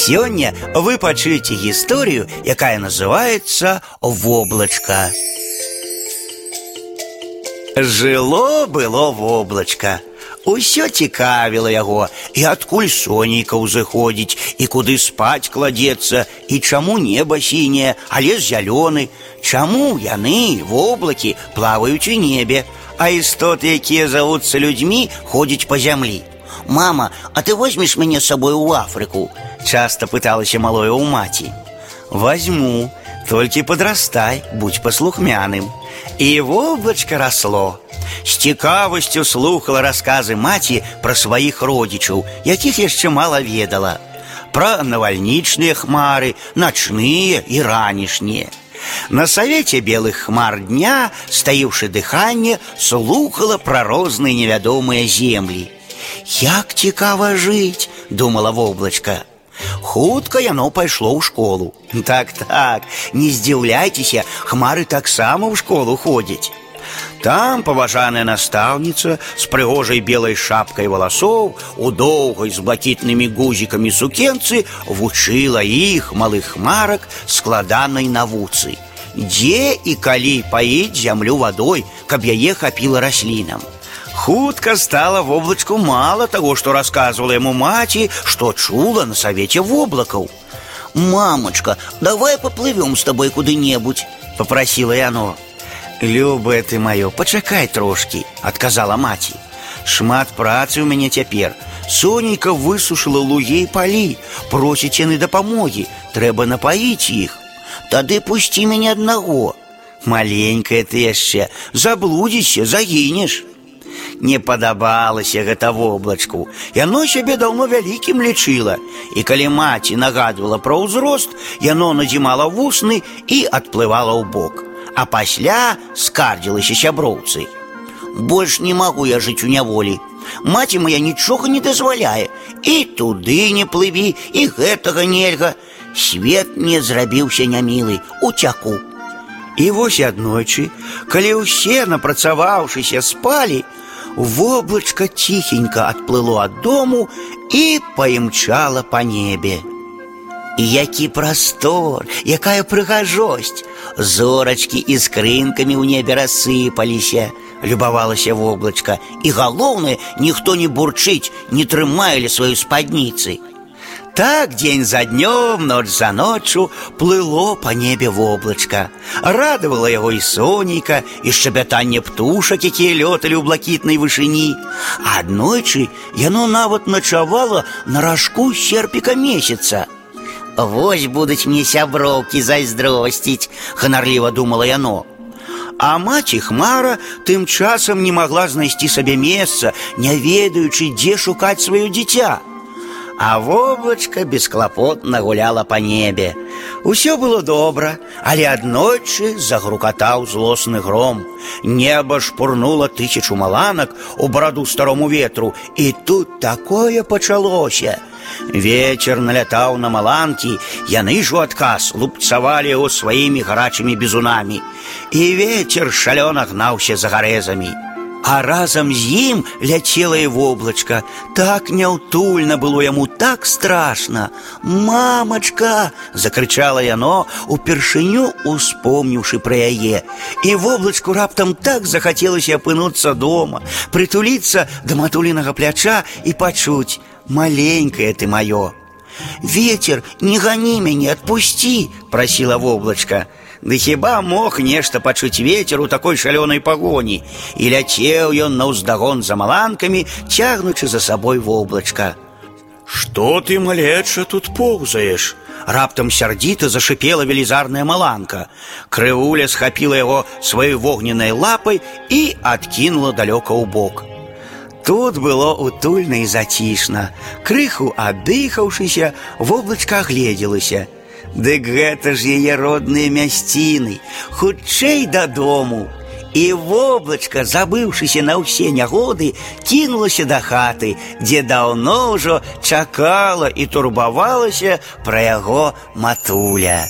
Сегодня вы пачуеце историю, якая называется воблачка. Жыло было воблачка. Усё цікавіла яго і адкуль сонейка ўзыходзіць і куды спаць кладзецца і чаму неба сіняе, а лес зялёны, чаму яны воблакі плаваюць у небе, а істоты, якія завуцца людзьмі, ходзяць па зямлі. Мама, а ты возьмешь меня с собой в Африку? Часто пыталася малое у маці. Возьму, только подрастай, будь послухмяным. І воблачка росло. З цікавасцю слухала расказы маці пра сваіх родзічаў, якіх яшчэ мала ведала. Пра навальнічныя хмары, начныя і ранішнія. На савеце белых хмар дня, стаіўшы дыханне, слухала пра розныя невядомыя землі. Як цікава жыць, думала воблачка. Хутка яно пайшло ў школу. Так, так, не здзіўляйцеся, хмары таксама ў школу ходзяць. Там паважаная настаўніца з прыгожай белай шапкай валасоў у доўгай з блакітнымі гузікамі сукенцы вучыла іх малых хмарак складанай навуцы. Дзе і калі паіць зямлю вадой, каб яе хапіла раслінам. Хутка стала воблачку мало того, что рассказывала ему маці, что чула на совете воблакаў. Мамочка, давай поплывем с тобой куды-небудзь, попросила яно. Любае ты маё, пачакай трошки, отказала маці. Шмат працы у мяне цяпер. Сонейка высушыла лугі і палі, просіць яны дапамогі, трэба напаіць іх. Тады пусці мяне аднаго. Маленькая ты яшчэ, заблудзішся, загінеш. Не падабалася гэта воблачку. Яно сябе даўно вялікім лічыла. І калі маці нагадвала пра ўзрост, яно надзімала вусны і адплывала ў бок. А пасля скардзілася сяброўцы. Больш не магу я жыць у няволі. Маці моя нічога не дазваляе. І туды не плыві, і гэтага нельга. Свет не зрабіўся нямілы, уцяку. І вось аднойчы, калі ўсе напрацаваўшыся спалі, воблачка ціхенька адплыло ад дому і паімчала па небе. Які прастор, якая прыгажосць! Зорачкі і скрынкамі ў небе рассыпаліся, любавалася воблачка, і галоўнае, ніхто не бурчыць, не трымалі сваю спадніцы. Так день за днем, ночь за ночью плыло по небе воблачка. Радовало его и сонейка, и шчабятанне птушак, якія лёталі ў блакітнай вышыні. Аднойчы яно нават начавала на ражку серпіка месяца. Вось будуць мне сяброўкі зайздросціць, ханарліва думала яно. А маці хмара тым часам не магла знайсці сабе месца, не ведаючы, дзе шукаць сваё дзіця. А воблачка бесклапотна гуляла по небе. Усё было добра, але аднойчы загрукатаў злосны гром. Неба шпурнула тысячу маланак у браду старому ветру, і тут такое пачалося. Вечер налятаў на маланкі, яны ж у адказ лупцавалі яго сваімі гарачымі бізунамі. І вечер шалёна гнаўся за гарэзамі. А разам з ім ляцела і воблачка. Так няўтульна было яму так страшна. Мамачка! закрычала яно, упершыню успомніўшы пра яе. І воблачку раптам так захацелася апынуцца дома, прытуліцца да матулінага пляча і пачуць: маленькае ты маё. Ветер, не гані мяне, адпусці, прасіла воблачка. Ды хіба мог нешта пачуць ветер у такой шалёнай пагоні і ляцеў ён на ўздагон за маланкамі, цягнучы за сабой воблачка. Што ты малеча тут поўзаеш? Раптам сярдзіта зашипела велізарная маланка. Крыўля схапіла яго сваёй вогненнай лапай і адкінула далёка ў бок. Тут было утульна і зацішна. Крыху аддыхаўшыся, воблачка агледзелася – Дык гэта ж яе родныя мясціны, хутчэй дадому. І воблачка, забыўшыся на ўсе нягоды, кінулася да хаты, дзе даўно ўжо чакала і турбавалася пра яго матуля.